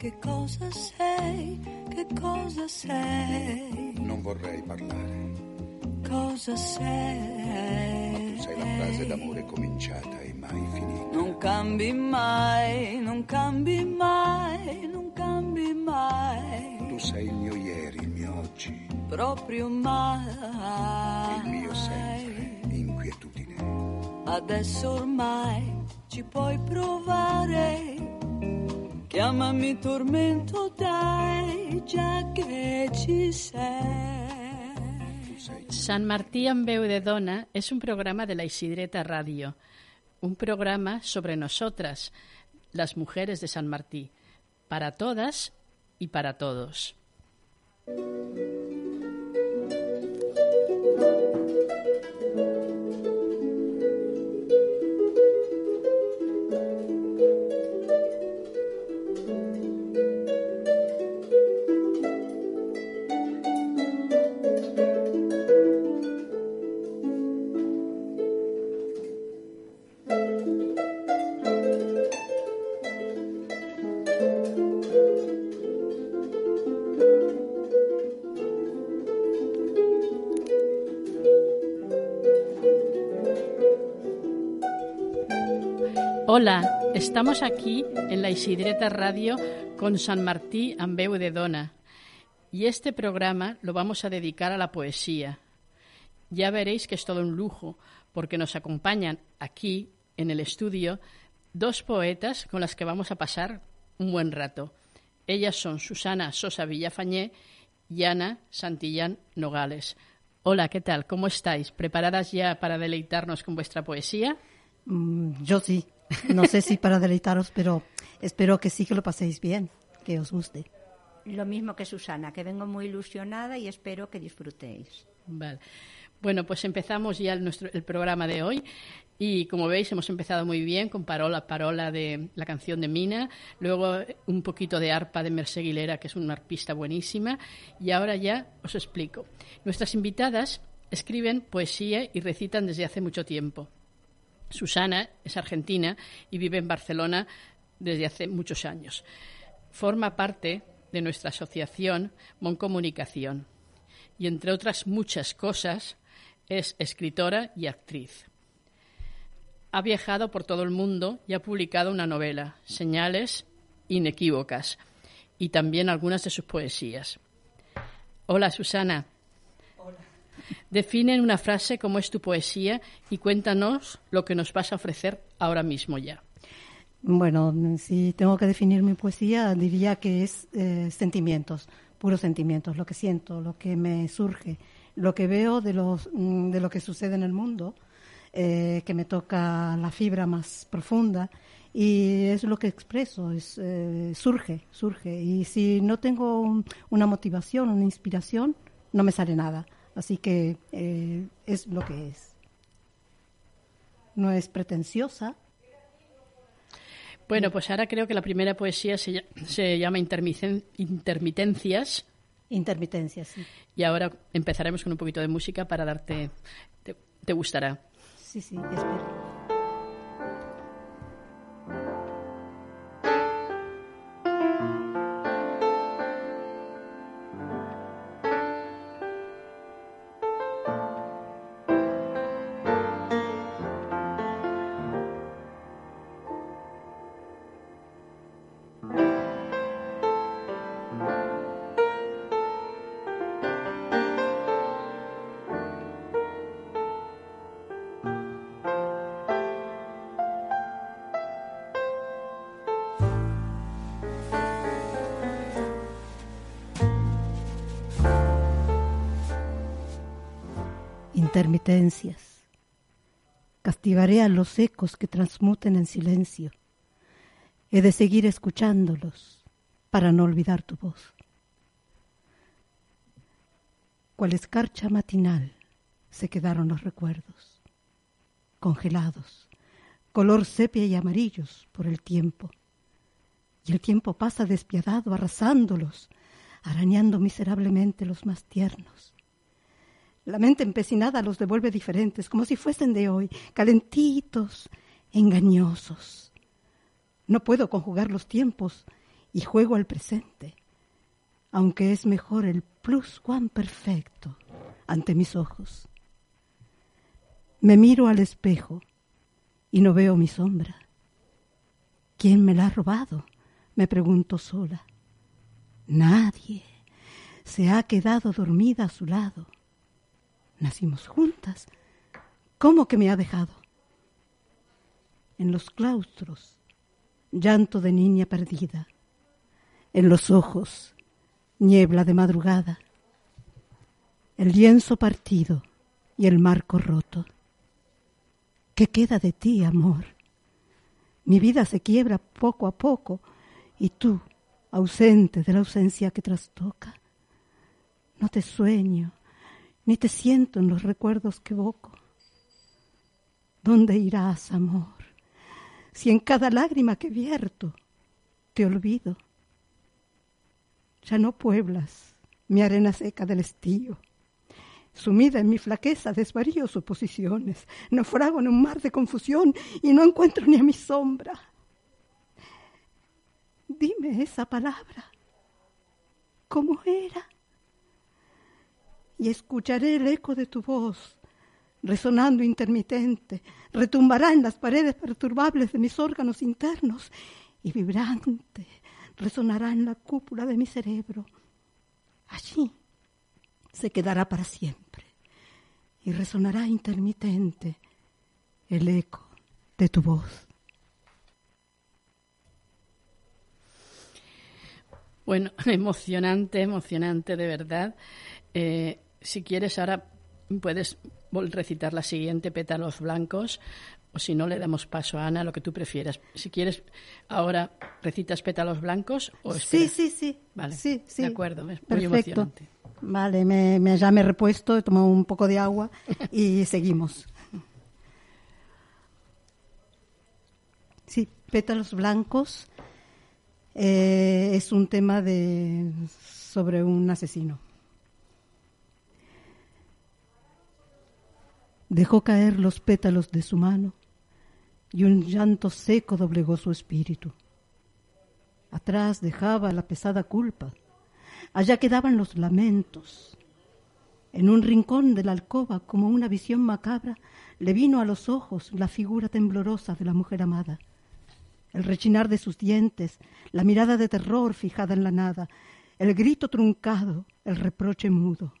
Che cosa sei? Che cosa sei? Non vorrei parlare, Cosa ma sei? tu sei la frase d'amore cominciata e mai finita. Non cambi mai, non cambi mai, non cambi mai, Tu sei il mio ieri, il mio oggi, proprio mai. il mio sempre, inquietudine. Adesso ormai ci puoi provare. Tormento, Sant Martí en veu de dona es un programa de la Isidreta Radio, un programa sobre nosotras, las mujeres de San Martí, para todas y para todos. Hola, estamos aquí en la Isidreta Radio con San Martí veu de dona. Y este programa lo vamos a dedicar a la poesía. Ya veréis que es todo un lujo, porque nos acompañan aquí, en el estudio, dos poetas con las que vamos a pasar un buen rato. Ellas son Susana Sosa Villafañé y Ana Santillán Nogales. Hola, ¿qué tal? ¿Cómo estáis? ¿Preparadas ya para deleitarnos con vuestra poesía? Mm, Yo sí. No sé si para deleitaros, pero espero que sí que lo paséis bien, que os guste. Lo mismo que Susana, que vengo muy ilusionada y espero que disfrutéis. Vale. Bueno, pues empezamos ya el, nuestro, el programa de hoy y como veis hemos empezado muy bien con Parola, Parola de la canción de Mina, luego un poquito de arpa de Mercé Aguilera, que es una arpista buenísima, y ahora ya os explico. Nuestras invitadas escriben poesía y recitan desde hace mucho tiempo. Susana es argentina y vive en Barcelona desde hace muchos años. Forma parte de nuestra asociación Moncomunicación y, entre otras muchas cosas, es escritora y actriz. Ha viajado por todo el mundo y ha publicado una novela, Señales Inequívocas, y también algunas de sus poesías. Hola, Susana. Define en una frase cómo es tu poesía y cuéntanos lo que nos vas a ofrecer ahora mismo ya. Bueno, si tengo que definir mi poesía, diría que es eh, sentimientos, puros sentimientos, lo que siento, lo que me surge, lo que veo de, los, mm, de lo que sucede en el mundo, eh, que me toca la fibra más profunda y es lo que expreso, es, eh, surge, surge. Y si no tengo un- una motivación, una inspiración, no me sale nada. Así que eh, es lo que es. No es pretenciosa, Bueno, pues ahora creo que la primera poesía se, se llama Intermiten- Intermitencias intermitencia, sí. y ahora empezaremos con un poquito de música para darte... Te, te gustará. Sí, sí, espero. Intermitencias. Castigaré a los ecos que transmuten en silencio. He de seguir escuchándolos para no olvidar tu voz. Cual escarcha matinal se quedaron los recuerdos, congelados, color sepia y amarillos por el tiempo. Y el tiempo pasa despiadado, arrasándolos, arañando miserablemente los más tiernos. La mente empecinada los devuelve diferentes, como si fuesen de hoy, calentitos, engañosos. No puedo conjugar los tiempos y juego al presente, aunque es mejor el plus cuan perfecto ante mis ojos. Me miro al espejo y no veo mi sombra. ¿Quién me la ha robado? Me pregunto sola. Nadie. Se ha quedado dormida a su lado. Nacimos juntas. ¿Cómo que me ha dejado? En los claustros, llanto de niña perdida. En los ojos, niebla de madrugada. El lienzo partido y el marco roto. ¿Qué queda de ti, amor? Mi vida se quiebra poco a poco y tú, ausente de la ausencia que trastoca. No te sueño, ni te siento en los recuerdos que evoco. ¿Dónde irás, amor? Si en cada lágrima que vierto te olvido. Ya no pueblas mi arena seca del estío. Sumida en mi flaqueza desvarío suposiciones, naufrago en un mar de confusión y no encuentro ni a mi sombra. Dime esa palabra. ¿Cómo era? Y escucharé el eco de tu voz, resonando intermitente, retumbará en las paredes perturbables de mis órganos internos y vibrante resonará en la cúpula de mi cerebro. Allí se quedará para siempre y resonará intermitente el eco de tu voz. Bueno, emocionante, emocionante de verdad. Eh, si quieres, ahora puedes recitar la siguiente, pétalos blancos, o si no, le damos paso a Ana, lo que tú prefieras. Si quieres, ahora recitas pétalos blancos o Sí, sí, sí. Vale, sí, sí. de acuerdo, es muy Perfecto. emocionante. Vale, me, me- ya me he repuesto, he tomado un poco de agua y seguimos. Sí, pétalos blancos eh, es un tema de sobre un asesino. Dejó caer los pétalos de su mano y un llanto seco doblegó su espíritu. Atrás dejaba la pesada culpa. Allá quedaban los lamentos. En un rincón de la alcoba, como una visión macabra, le vino a los ojos la figura temblorosa de la mujer amada. El rechinar de sus dientes, la mirada de terror fijada en la nada, el grito truncado, el reproche mudo,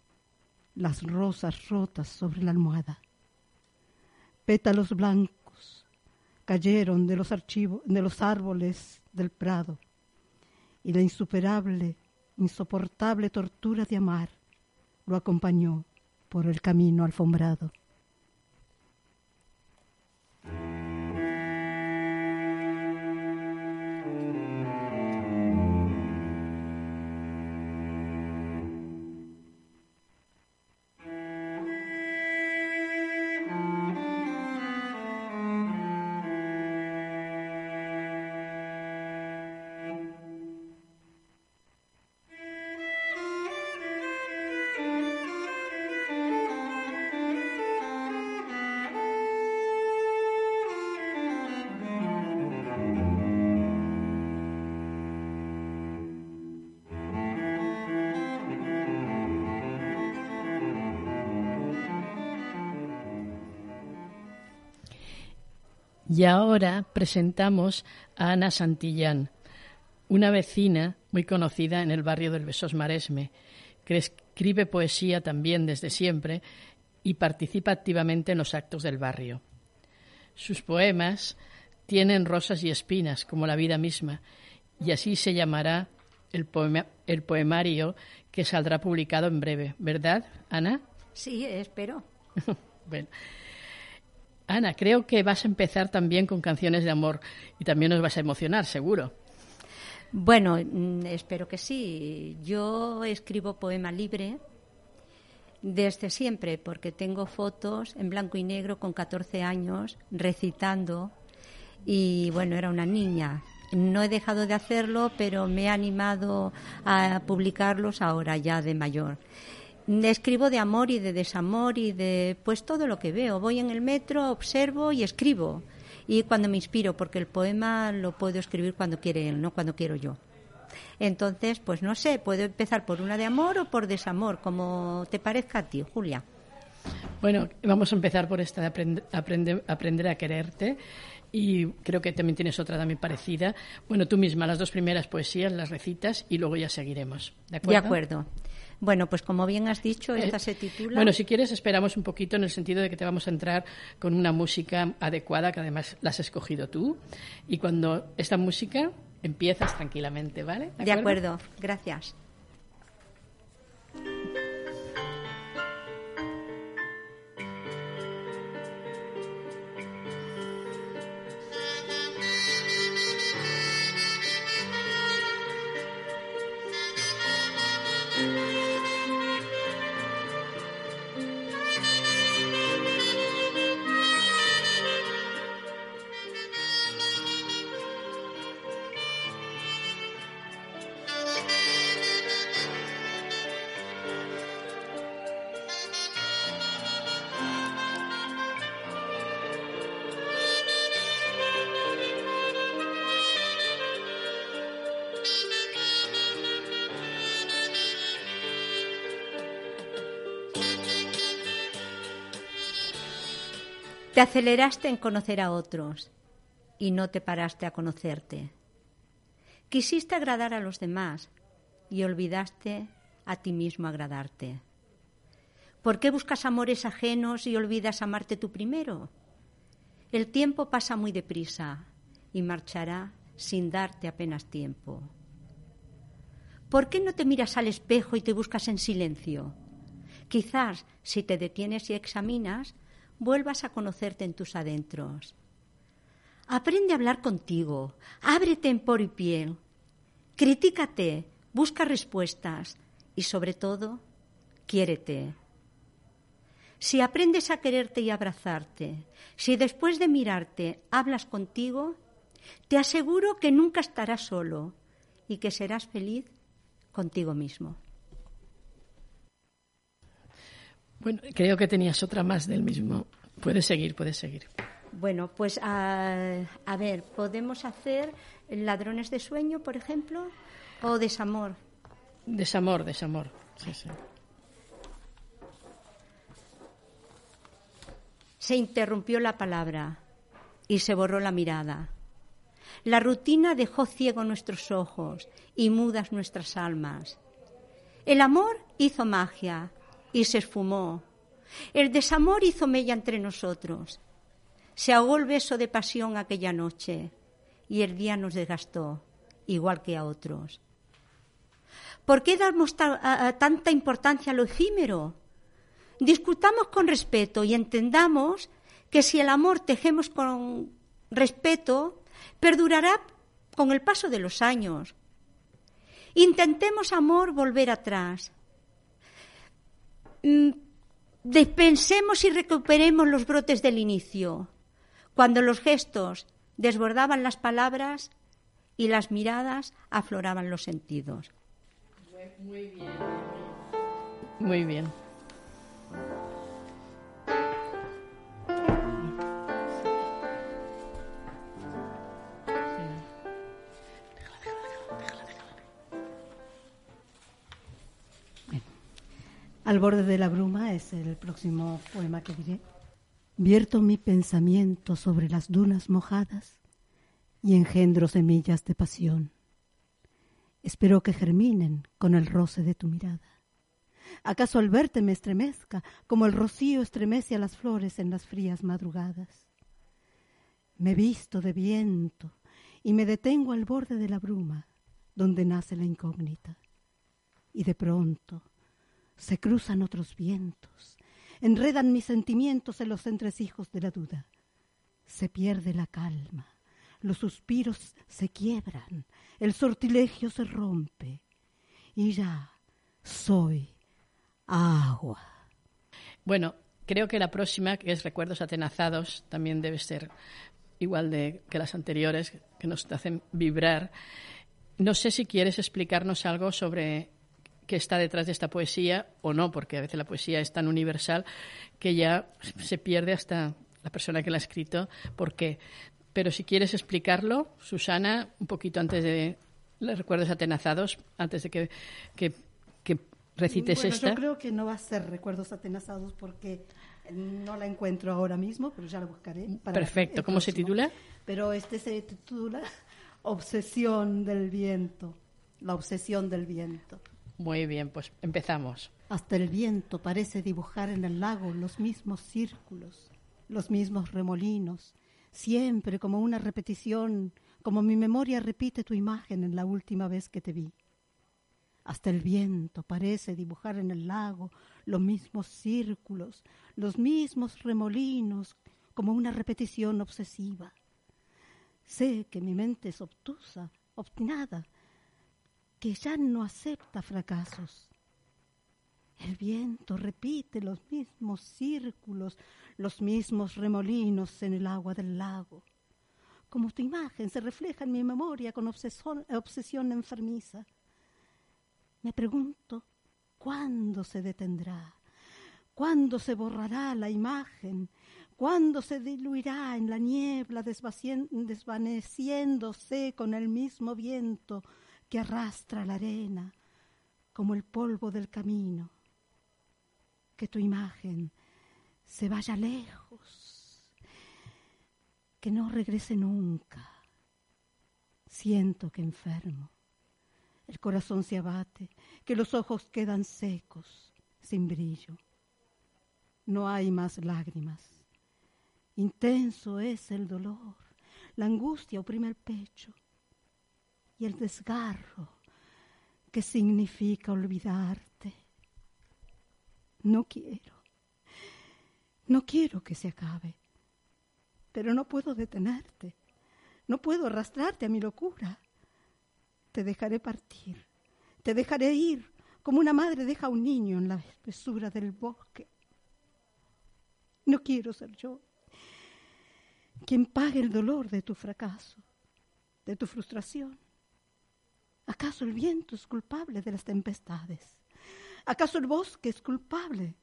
las rosas rotas sobre la almohada. Pétalos blancos cayeron de los archivos, de los árboles del prado, y la insuperable, insoportable tortura de amar lo acompañó por el camino alfombrado. Y ahora presentamos a Ana Santillán, una vecina muy conocida en el barrio del Besos Maresme, que escribe poesía también desde siempre y participa activamente en los actos del barrio. Sus poemas tienen rosas y espinas, como la vida misma, y así se llamará el, poema- el poemario que saldrá publicado en breve, ¿verdad, Ana? Sí, espero. bueno. Ana, creo que vas a empezar también con canciones de amor y también nos vas a emocionar, seguro. Bueno, mm, espero que sí. Yo escribo poema libre desde siempre, porque tengo fotos en blanco y negro con 14 años recitando y bueno, era una niña. No he dejado de hacerlo, pero me he animado a publicarlos ahora ya de mayor. Escribo de amor y de desamor y de pues todo lo que veo. Voy en el metro, observo y escribo. Y cuando me inspiro, porque el poema lo puedo escribir cuando quiere él, no cuando quiero yo. Entonces, pues no sé, puedo empezar por una de amor o por desamor, como te parezca a ti, Julia. Bueno, vamos a empezar por esta de aprender a quererte y creo que también tienes otra también parecida. Bueno, tú misma, las dos primeras poesías las recitas y luego ya seguiremos. ¿De acuerdo? De acuerdo. Bueno, pues como bien has dicho, esta se titula. Bueno, si quieres, esperamos un poquito en el sentido de que te vamos a entrar con una música adecuada, que además la has escogido tú. Y cuando esta música empiezas tranquilamente, ¿vale? De acuerdo, gracias. Te aceleraste en conocer a otros y no te paraste a conocerte. Quisiste agradar a los demás y olvidaste a ti mismo agradarte. ¿Por qué buscas amores ajenos y olvidas amarte tú primero? El tiempo pasa muy deprisa y marchará sin darte apenas tiempo. ¿Por qué no te miras al espejo y te buscas en silencio? Quizás si te detienes y examinas, vuelvas a conocerte en tus adentros. Aprende a hablar contigo, ábrete en por y piel, critícate, busca respuestas y sobre todo, quiérete. Si aprendes a quererte y abrazarte, si después de mirarte hablas contigo, te aseguro que nunca estarás solo y que serás feliz contigo mismo. Bueno, creo que tenías otra más del mismo. Puedes seguir, puedes seguir. Bueno, pues a, a ver, podemos hacer ladrones de sueño, por ejemplo, o desamor. Desamor, desamor. Sí, sí. Se interrumpió la palabra y se borró la mirada. La rutina dejó ciego nuestros ojos y mudas nuestras almas. El amor hizo magia y se esfumó. El desamor hizo mella entre nosotros. Se ahogó el beso de pasión aquella noche y el día nos desgastó, igual que a otros. ¿Por qué damos tanta importancia a lo efímero? Discutamos con respeto y entendamos que si el amor tejemos con respeto, perdurará con el paso de los años. Intentemos, amor, volver atrás. Mm, despensemos y recuperemos los brotes del inicio, cuando los gestos desbordaban las palabras y las miradas afloraban los sentidos. Muy bien. Muy bien. Al borde de la bruma es el próximo poema que diré. Vierto mi pensamiento sobre las dunas mojadas y engendro semillas de pasión. Espero que germinen con el roce de tu mirada. ¿Acaso al verte me estremezca como el rocío estremece a las flores en las frías madrugadas? Me visto de viento y me detengo al borde de la bruma donde nace la incógnita. Y de pronto se cruzan otros vientos, enredan mis sentimientos en los entresijos de la duda. Se pierde la calma, los suspiros se quiebran, el sortilegio se rompe y ya soy agua. Bueno, creo que la próxima, que es Recuerdos Atenazados, también debe ser igual de que las anteriores, que nos hacen vibrar. No sé si quieres explicarnos algo sobre qué está detrás de esta poesía o no, porque a veces la poesía es tan universal que ya se pierde hasta la persona que la ha escrito. ¿Por qué? Pero si quieres explicarlo, Susana, un poquito antes de los recuerdos atenazados, antes de que, que, recites bueno, esta. Yo creo que no va a ser recuerdos atenazados porque no la encuentro ahora mismo, pero ya la buscaré. Perfecto. ¿Cómo se titula? Pero este se titula Obsesión del viento. La obsesión del viento. Muy bien, pues empezamos. Hasta el viento parece dibujar en el lago los mismos círculos, los mismos remolinos, siempre como una repetición, como mi memoria repite tu imagen en la última vez que te vi. Hasta el viento parece dibujar en el lago los mismos círculos, los mismos remolinos, como una repetición obsesiva. Sé que mi mente es obtusa, obstinada, que ya no acepta fracasos. El viento repite los mismos círculos, los mismos remolinos en el agua del lago. Como tu imagen se refleja en mi memoria con obsesión, obsesión enfermiza. Me pregunto, ¿cuándo se detendrá? ¿Cuándo se borrará la imagen? ¿Cuándo se diluirá en la niebla desvaneciéndose con el mismo viento que arrastra la arena como el polvo del camino? Que tu imagen se vaya lejos, que no regrese nunca. Siento que enfermo el corazón se abate, que los ojos quedan secos, sin brillo. No hay más lágrimas. Intenso es el dolor, la angustia oprime el pecho y el desgarro que significa olvidarte. No quiero, no quiero que se acabe, pero no puedo detenerte, no puedo arrastrarte a mi locura te dejaré partir, te dejaré ir, como una madre deja a un niño en la espesura del bosque. No quiero ser yo quien pague el dolor de tu fracaso, de tu frustración. ¿Acaso el viento es culpable de las tempestades? ¿Acaso el bosque es culpable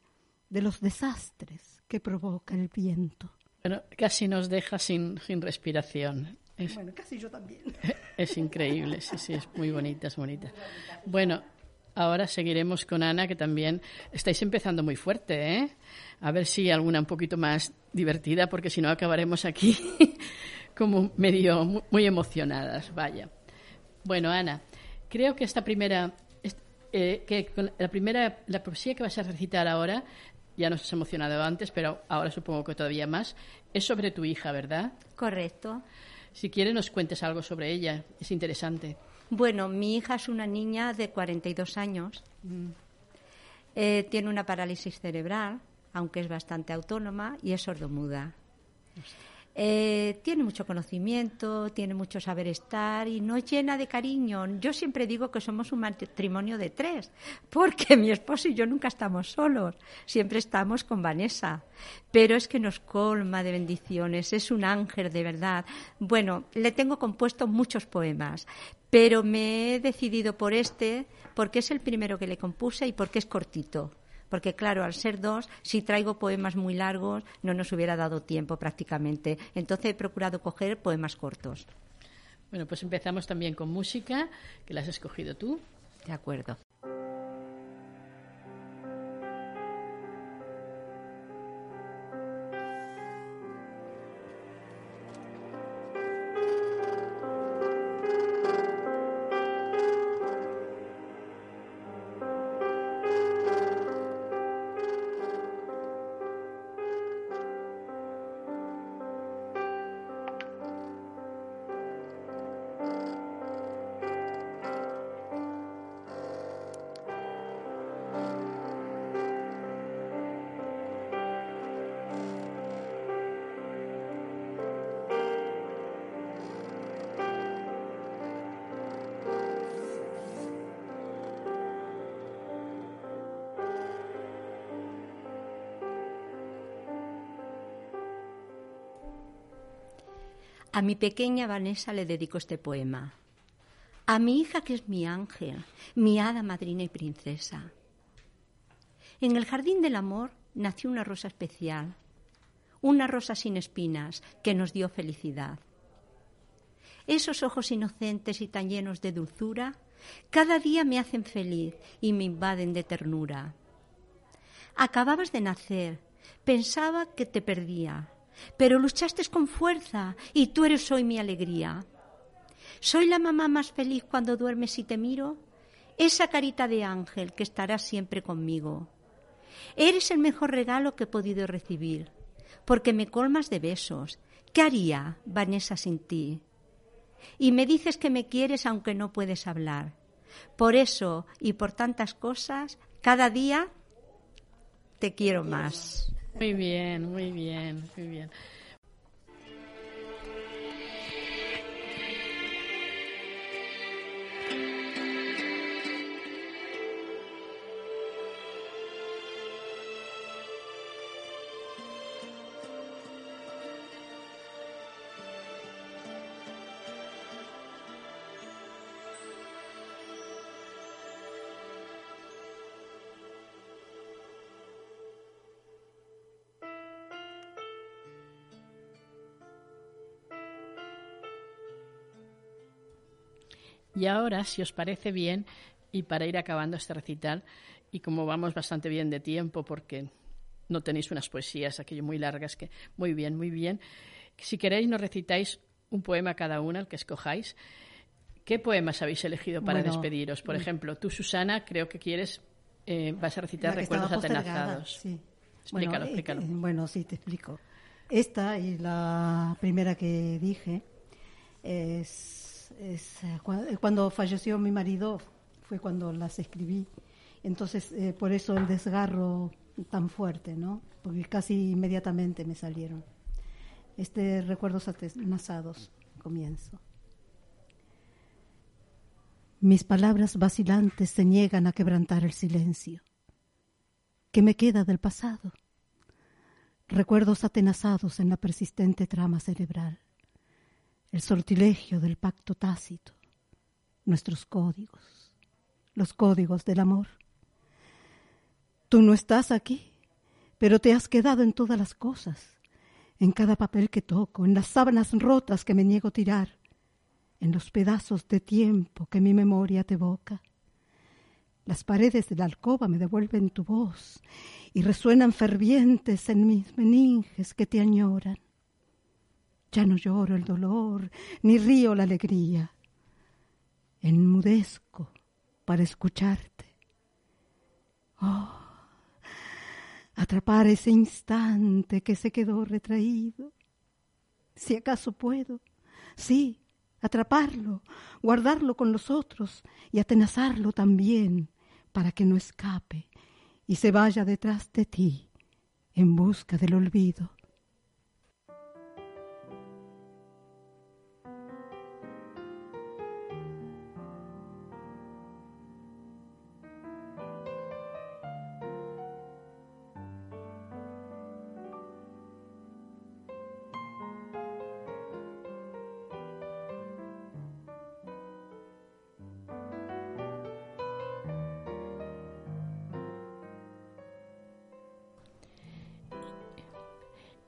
de los desastres que provoca el viento? Bueno, casi nos deja sin, sin respiración. bueno, casi yo también. Es increíble, sí, sí, es muy bonita, es bonita. Bueno, ahora seguiremos con Ana, que también estáis empezando muy fuerte, ¿eh? A ver si alguna un poquito más divertida, porque si no acabaremos aquí como medio muy emocionadas, vaya. Bueno, Ana, creo que esta primera, eh, que la primera, la poesía que vas a recitar ahora, ya nos has emocionado antes, pero ahora supongo que todavía más, es sobre tu hija, ¿verdad? Correcto. Si quieres, nos cuentes algo sobre ella. Es interesante. Bueno, mi hija es una niña de 42 años. Mm. Eh, tiene una parálisis cerebral, aunque es bastante autónoma, y es sordomuda. Eh, tiene mucho conocimiento, tiene mucho saber estar y no llena de cariño. Yo siempre digo que somos un matrimonio de tres, porque mi esposo y yo nunca estamos solos, siempre estamos con Vanessa. Pero es que nos colma de bendiciones, es un ángel de verdad. Bueno, le tengo compuesto muchos poemas, pero me he decidido por este porque es el primero que le compuse y porque es cortito porque claro, al ser dos, si traigo poemas muy largos, no nos hubiera dado tiempo prácticamente. Entonces he procurado coger poemas cortos. Bueno, pues empezamos también con música, que la has escogido tú. De acuerdo. A mi pequeña Vanessa le dedico este poema. A mi hija que es mi ángel, mi hada madrina y princesa. En el jardín del amor nació una rosa especial, una rosa sin espinas que nos dio felicidad. Esos ojos inocentes y tan llenos de dulzura cada día me hacen feliz y me invaden de ternura. Acababas de nacer, pensaba que te perdía, pero luchaste con fuerza y tú eres hoy mi alegría. Soy la mamá más feliz cuando duermes y te miro, esa carita de ángel que estará siempre conmigo. Eres el mejor regalo que he podido recibir, porque me colmas de besos. ¿Qué haría, Vanessa, sin ti? Y me dices que me quieres aunque no puedes hablar. Por eso y por tantas cosas, cada día te quiero más. Muy bien, muy bien, muy bien. Y ahora, si os parece bien, y para ir acabando este recital, y como vamos bastante bien de tiempo, porque no tenéis unas poesías aquello muy largas, que muy bien, muy bien, si queréis nos recitáis un poema cada una, el que escojáis. ¿Qué poemas habéis elegido para despediros? Por ejemplo, tú, Susana, creo que quieres, eh, vas a recitar Recuerdos Atenazados. Sí. Explícalo, bueno, eh, explícalo. Eh, bueno, sí, te explico. Esta y la primera que dije es eh, eh, cuando falleció mi marido fue cuando las escribí. Entonces, eh, por eso el desgarro tan fuerte, ¿no? Porque casi inmediatamente me salieron. Este Recuerdos Atenazados, comienzo. Mis palabras vacilantes se niegan a quebrantar el silencio. ¿Qué me queda del pasado? Recuerdos atenazados en la persistente trama cerebral el sortilegio del pacto tácito, nuestros códigos, los códigos del amor. Tú no estás aquí, pero te has quedado en todas las cosas, en cada papel que toco, en las sábanas rotas que me niego a tirar, en los pedazos de tiempo que mi memoria te evoca. Las paredes de la alcoba me devuelven tu voz y resuenan fervientes en mis meninges que te añoran. Ya no lloro el dolor, ni río la alegría. Enmudezco para escucharte. Oh, atrapar ese instante que se quedó retraído. Si acaso puedo, sí, atraparlo, guardarlo con los otros y atenazarlo también para que no escape y se vaya detrás de ti en busca del olvido.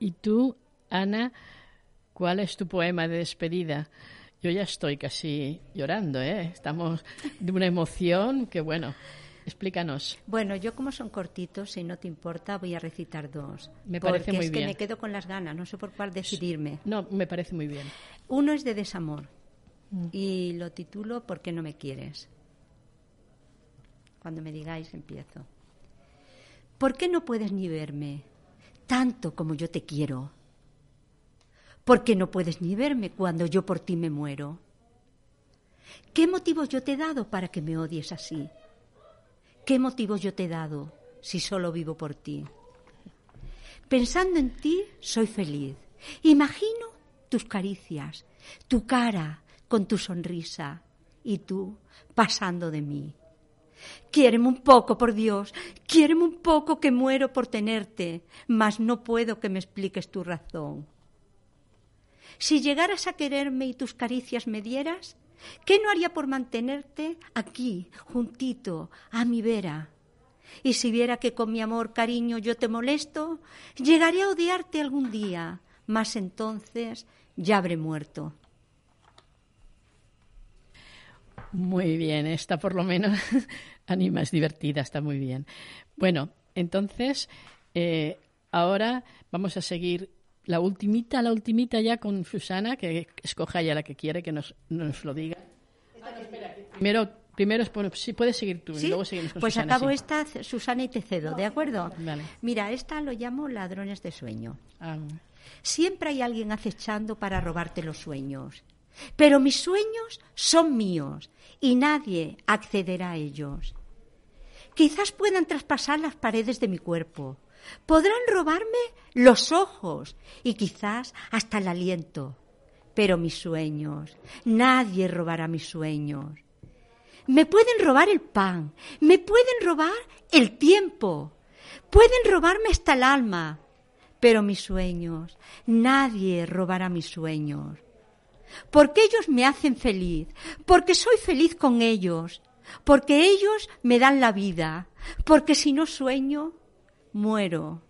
Y tú, Ana, ¿cuál es tu poema de despedida? Yo ya estoy casi llorando, ¿eh? Estamos de una emoción que, bueno, explícanos. Bueno, yo como son cortitos, si no te importa, voy a recitar dos. Me parece muy es bien. que me quedo con las ganas, no sé por cuál decidirme. No, me parece muy bien. Uno es de desamor mm. y lo titulo ¿Por qué no me quieres? Cuando me digáis, empiezo. ¿Por qué no puedes ni verme? Tanto como yo te quiero. ¿Por qué no puedes ni verme cuando yo por ti me muero? ¿Qué motivos yo te he dado para que me odies así? ¿Qué motivos yo te he dado si solo vivo por ti? Pensando en ti, soy feliz. Imagino tus caricias, tu cara con tu sonrisa y tú pasando de mí. Quiéreme un poco, por Dios, quiéreme un poco que muero por tenerte, mas no puedo que me expliques tu razón. Si llegaras a quererme y tus caricias me dieras, ¿qué no haría por mantenerte aquí, juntito, a mi vera? Y si viera que con mi amor, cariño, yo te molesto, llegaré a odiarte algún día, mas entonces ya habré muerto. Muy bien, esta por lo menos anima, es divertida, está muy bien. Bueno, entonces, eh, ahora vamos a seguir la ultimita, la ultimita ya con Susana, que escoja ya la que quiere, que nos, nos lo diga. primero, primero si puedes seguir tú y luego seguimos con pues Susana. acabo sí. esta, Susana, y te cedo, ¿de acuerdo? Vale. Mira, esta lo llamo ladrones de sueño. Ah, Siempre hay alguien acechando para robarte los sueños. Pero mis sueños son míos y nadie accederá a ellos. Quizás puedan traspasar las paredes de mi cuerpo. Podrán robarme los ojos y quizás hasta el aliento. Pero mis sueños, nadie robará mis sueños. Me pueden robar el pan, me pueden robar el tiempo, pueden robarme hasta el alma, pero mis sueños, nadie robará mis sueños. Porque ellos me hacen feliz, porque soy feliz con ellos, porque ellos me dan la vida, porque si no sueño, muero.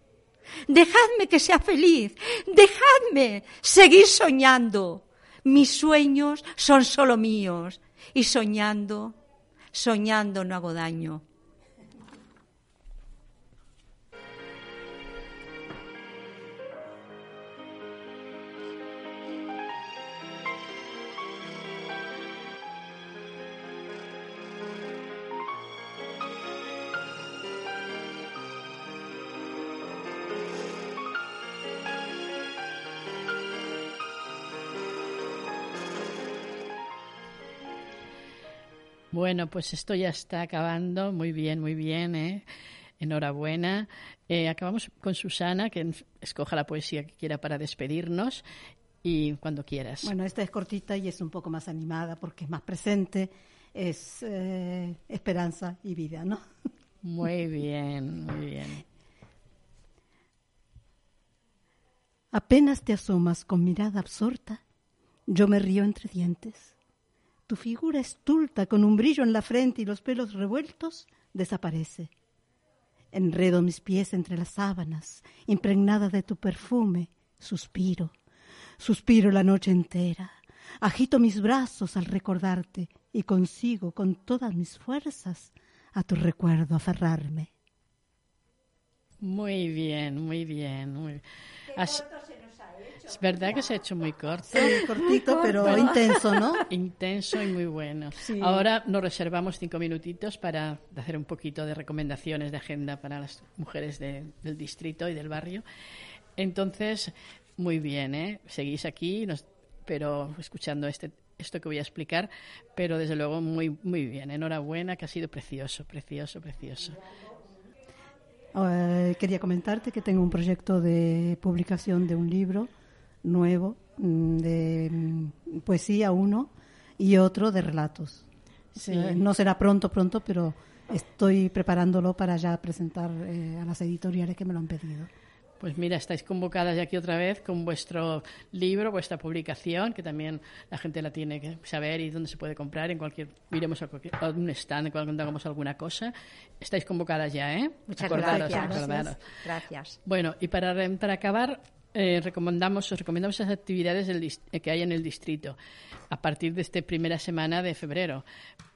Dejadme que sea feliz, dejadme seguir soñando. Mis sueños son solo míos y soñando, soñando no hago daño. Bueno, pues esto ya está acabando. Muy bien, muy bien. ¿eh? Enhorabuena. Eh, acabamos con Susana, que escoja la poesía que quiera para despedirnos y cuando quieras. Bueno, esta es cortita y es un poco más animada porque es más presente, es eh, esperanza y vida, ¿no? Muy bien, muy bien. Apenas te asomas con mirada absorta, yo me río entre dientes. Tu figura estulta, con un brillo en la frente y los pelos revueltos, desaparece. Enredo mis pies entre las sábanas, impregnada de tu perfume, suspiro. Suspiro la noche entera. Agito mis brazos al recordarte y consigo con todas mis fuerzas a tu recuerdo aferrarme. Muy bien, muy bien. Muy... Has... Es verdad que se ha hecho muy corto. Sí, cortito, pero intenso, ¿no? Intenso y muy bueno. Sí. Ahora nos reservamos cinco minutitos para hacer un poquito de recomendaciones de agenda para las mujeres de- del distrito y del barrio. Entonces, muy bien, ¿eh? Seguís aquí, nos- pero escuchando este, esto que voy a explicar, pero desde luego muy, muy bien. Enhorabuena, que ha sido precioso, precioso, precioso. Eh, quería comentarte que tengo un proyecto de publicación de un libro nuevo mm, de mm, poesía uno y otro de relatos. Sí. No será pronto, pronto, pero estoy preparándolo para ya presentar eh, a las editoriales que me lo han pedido. Pues mira, estáis convocadas ya aquí otra vez con vuestro libro, vuestra publicación, que también la gente la tiene que saber y dónde se puede comprar. En cualquier, iremos a, cualquier, a un stand cuando hagamos alguna cosa. Estáis convocadas ya, ¿eh? Muchas Acordaros, gracias. acordaros. Gracias. Bueno, y para, para acabar, eh, recomendamos, os recomendamos esas actividades del eh, que hay en el distrito a partir de esta primera semana de febrero.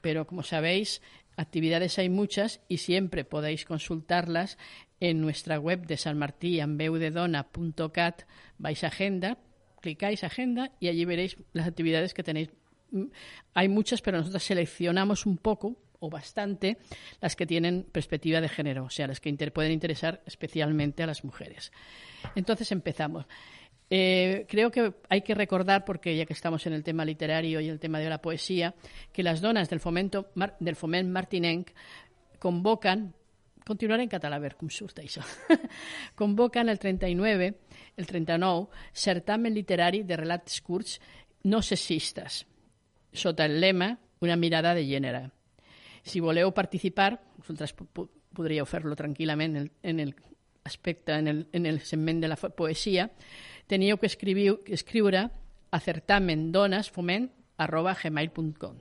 Pero como sabéis, actividades hay muchas y siempre podéis consultarlas en nuestra web de San Martí, ambeudedona.cat, vais a agenda, clicáis agenda y allí veréis las actividades que tenéis. Mm, Hay muchas, pero nosotros seleccionamos un poco o bastante las que tienen perspectiva de género, o sea, las que pueden interesar especialmente a las mujeres. Entonces empezamos. Eh, creo que hay que recordar, porque ya que estamos en el tema literario y el tema de la poesía, que las donas del fomento mar- del foment martinenc convocan continuaré en català, a veure com surt això. Convoquen el 39, el 39, certamen literari de relats curts no sexistes, sota el lema Una mirada de gènere. Si voleu participar, vosaltres po- po- podríeu fer-lo tranquil·lament en el, en el aspecte, en el, en el segment de la poesia, teníeu que escriviu, que escriure a certamendonesfoment arroba gmail.com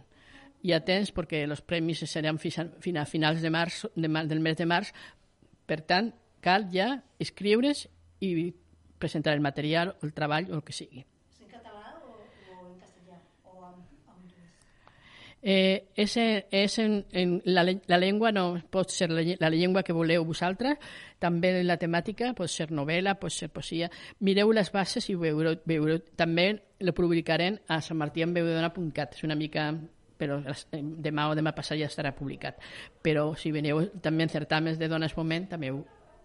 i atents perquè els premis seran fins a finals de març, de, del mes de març. Per tant, cal ja escriure's i presentar el material o el treball o el que sigui. ¿En català o, o en castellà? O amb, amb dues? Eh, és, és en, en la, la llengua no pot ser la, la llengua que voleu vosaltres, també la temàtica pot ser novel·la, pot ser poesia. Mireu les bases i veureu, veureu. també lo publicarem a santmartienveudona.cat, és una mica però demà o demà passat ja estarà publicat. Però si veniu també en certaments de dones moment també ho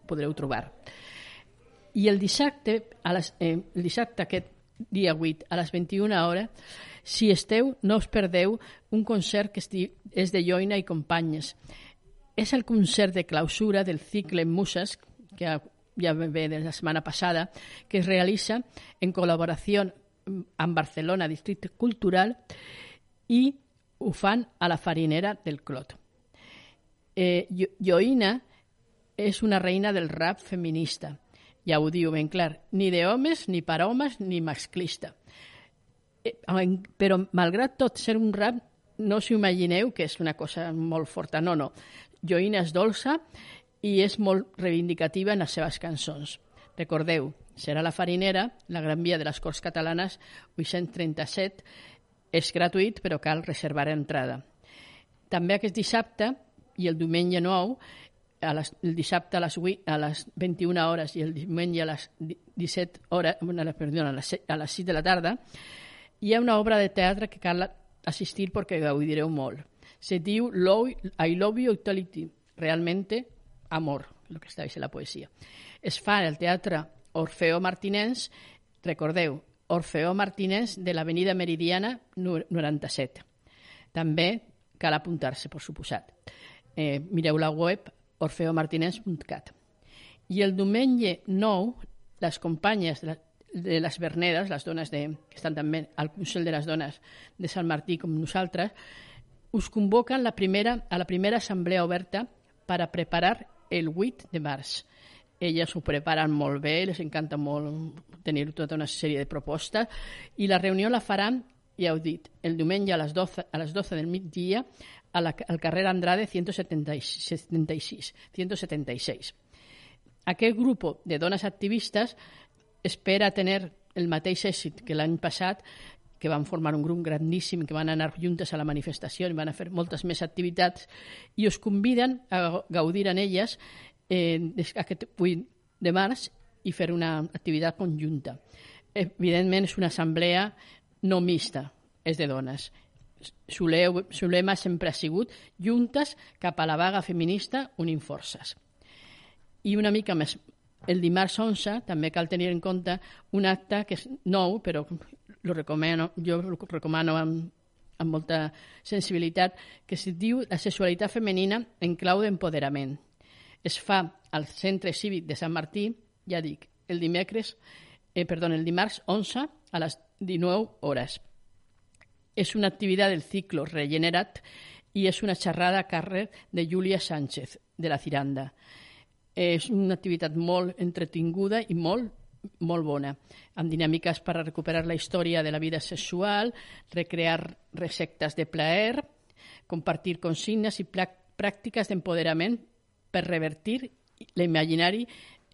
podreu trobar. I el dissabte, a les, eh, el dissabte aquest dia 8 a les 21 hores, si esteu, no us perdeu un concert que és de Joina i companyes. És el concert de clausura del cicle Muses, que ja, ve de la setmana passada, que es realitza en col·laboració amb Barcelona Districte Cultural i ho fan a la farinera del Clot. Eh, Jo- Joina és una reina del rap feminista. Ja ho diu ben clar. Ni de homes, ni per homes, ni masclista. Eh, però, malgrat tot ser un rap, no s'ho imagineu que és una cosa molt forta. No, no. Joina és dolça i és molt reivindicativa en les seves cançons. Recordeu, serà la farinera, la Gran Via de les Corts Catalanes, 837. És gratuït, però cal reservar entrada. També aquest dissabte i el diumenge 9, a les, el dissabte a les, 8, a les 21 hores i el diumenge a les di- 17 hores, bueno, perdona, a les 6 de la tarda, hi ha una obra de teatre que cal assistir perquè gaudireu molt. Se diu I Love You Utility, realmente amor, el que està dient la poesia. Es fa al Teatre Orfeo Martinens, recordeu, Orfeo Martinens de l'Avenida Meridiana nu- 97. També cal apuntar-se, per suposat. Eh, mireu la web orfeomartinens.cat. I el diumenge 9, les companyes de, de les Verneres, les dones de, que estan també al Consell de les Dones de Sant Martí com nosaltres, us convoquen la primera, a la primera assemblea oberta per preparar el 8 de març. Elles ho preparen molt bé, les encanta molt tenir tota una sèrie de propostes i la reunió la faran, ja heu dit, el diumenge a les 12, a les 12 del migdia a al carrer Andrade 176, 176. Aquest grup de dones activistes espera tenir el mateix èxit que l'any passat, que van formar un grup grandíssim, que van anar juntes a la manifestació i van a fer moltes més activitats, i us conviden a gaudir en elles eh, aquest 8 de març i fer una activitat conjunta. Evidentment és una assemblea no mixta, és de dones. Soleu, Solema sempre ha sigut juntes cap a la vaga feminista unint forces. I una mica més, el dimarts 11 també cal tenir en compte un acte que és nou, però lo recomano, jo ho recomano amb, amb molta sensibilitat, que es diu la sexualitat femenina en clau d'empoderament. Es fa al Centre Cívic de Sant Martí, ja dic, el dimecres, eh, perdó, el dimarts 11 a les 19 hores. És una activitat del ciclo Regenerat i és una xerrada a càrrec de Júlia Sánchez, de la Ciranda. És una activitat molt entretinguda i molt molt bona, amb dinàmiques per a recuperar la història de la vida sexual, recrear receptes de plaer, compartir consignes i pràctiques d'empoderament per revertir l'imaginari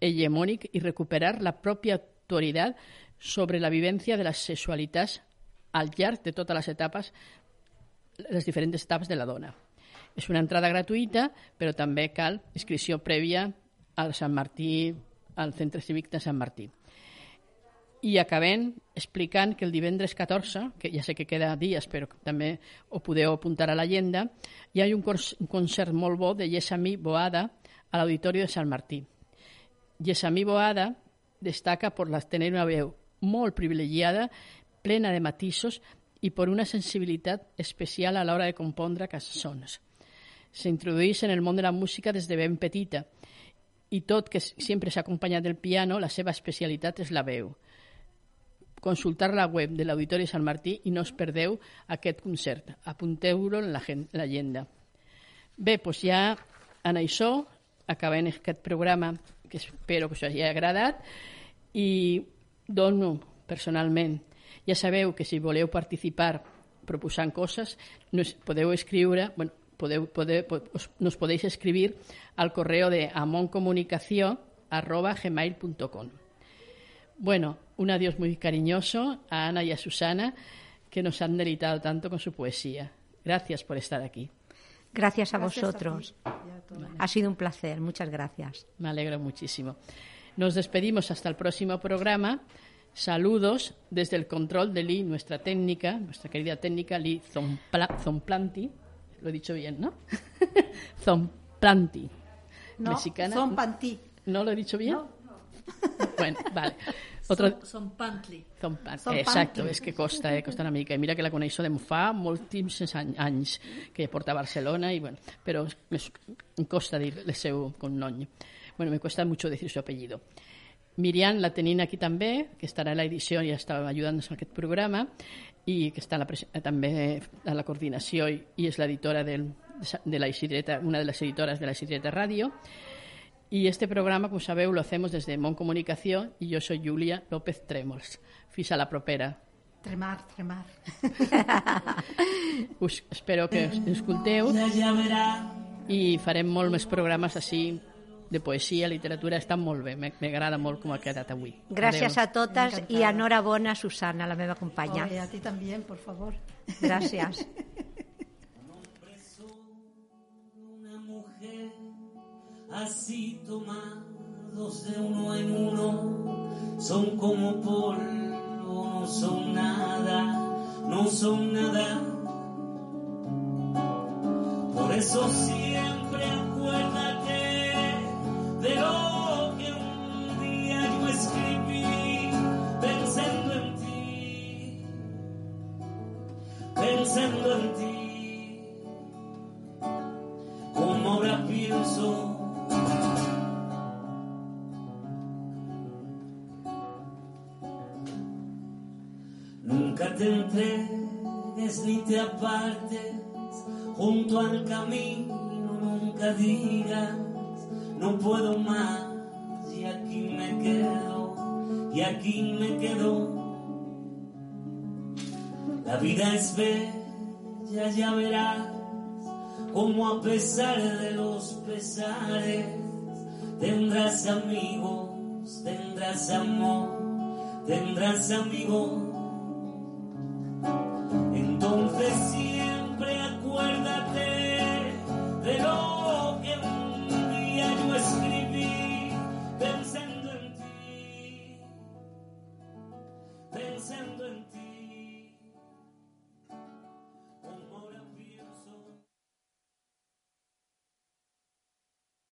hegemònic i recuperar la pròpia autoritat sobre la vivència de les sexualitats al llarg de totes les etapes, les diferents etapes de la dona. És una entrada gratuïta, però també cal inscripció prèvia al Sant Martí, al Centre Cívic de Sant Martí. I acabem explicant que el divendres 14, que ja sé que queda dies, però també ho podeu apuntar a l'agenda, hi ha un, concert molt bo de Yesami Boada a l'Auditori de Sant Martí. Yesami Boada destaca por la, tener una veu molt privilegiada, plena de matisos i per una sensibilitat especial a l'hora de compondre cançons. S'introdueix en el món de la música des de ben petita i tot que sempre s'ha acompanyat del piano, la seva especialitat és la veu. Consultar la web de l'Auditori Sant Martí i no us perdeu aquest concert. Apunteu-lo en l'agen- l'agenda. Bé, doncs ja en això acabem aquest programa que espero que us hagi agradat i dono personalment Ja sabeu que si voleu participar proposant coses, podeu escriure, bueno, podeu, podeu, os, nos podéis escribir al correo de amoncomunicación.gmail.com Bueno, un adiós muy cariñoso a Ana y a Susana, que nos han deleitado tanto con su poesía. Gracias por estar aquí. Gracias a vosotros. ha sido un placer. Muchas gracias. Me alegro muchísimo. Nos despedimos hasta el próximo programa. Saludos desde el control de Lee, nuestra técnica, nuestra querida técnica Lee Zomplanti. Lo he dicho bien, ¿no? Zomplanti. No, mexicana. Zompanti. ¿No lo he dicho bien? No. Bueno, vale. Otro... Son Pantli. Son pan... Son Exacto, és que costa, eh? costa una mica. I mira que la coneixo de fa moltíssims any- anys que porta a Barcelona, y bueno, però em costa dir el seu cognom. Bueno, me cuesta mucho decir su apellido. Miriam la tenim aquí també, que estarà a l'edició i està ajudant-nos en aquest programa, i que està a la, també a la coordinació i, i és l'editora del, de la Isidreta, una de les editores de la Isidreta Ràdio. Y este programa, como sabeu, lo hacemos desde Mon Comunicación y yo soy Julia López Trémols. Fins a la propera. Tremar, tremar. Us espero que us escolteu i farem molt més programes així de poesia, literatura, està molt bé, m'e- m'agrada molt com ha quedat avui. Gracias Adeu. a totes i enhorabona, Susana, la meva companya. Ole, a ti también, por favor. Mujer así tomados de uno en uno son como polvo, no son nada, no son nada. Por eso siempre acuérdate de lo que un día yo escribí pensando en ti, pensando en ti como ahora pienso. Nunca te entregues ni te apartes junto al camino, nunca digas, no puedo más, y aquí me quedo, y aquí me quedo. La vida es bella, ya verás como a pesar de los pesares tendrás amigos, tendrás amor, tendrás amigos.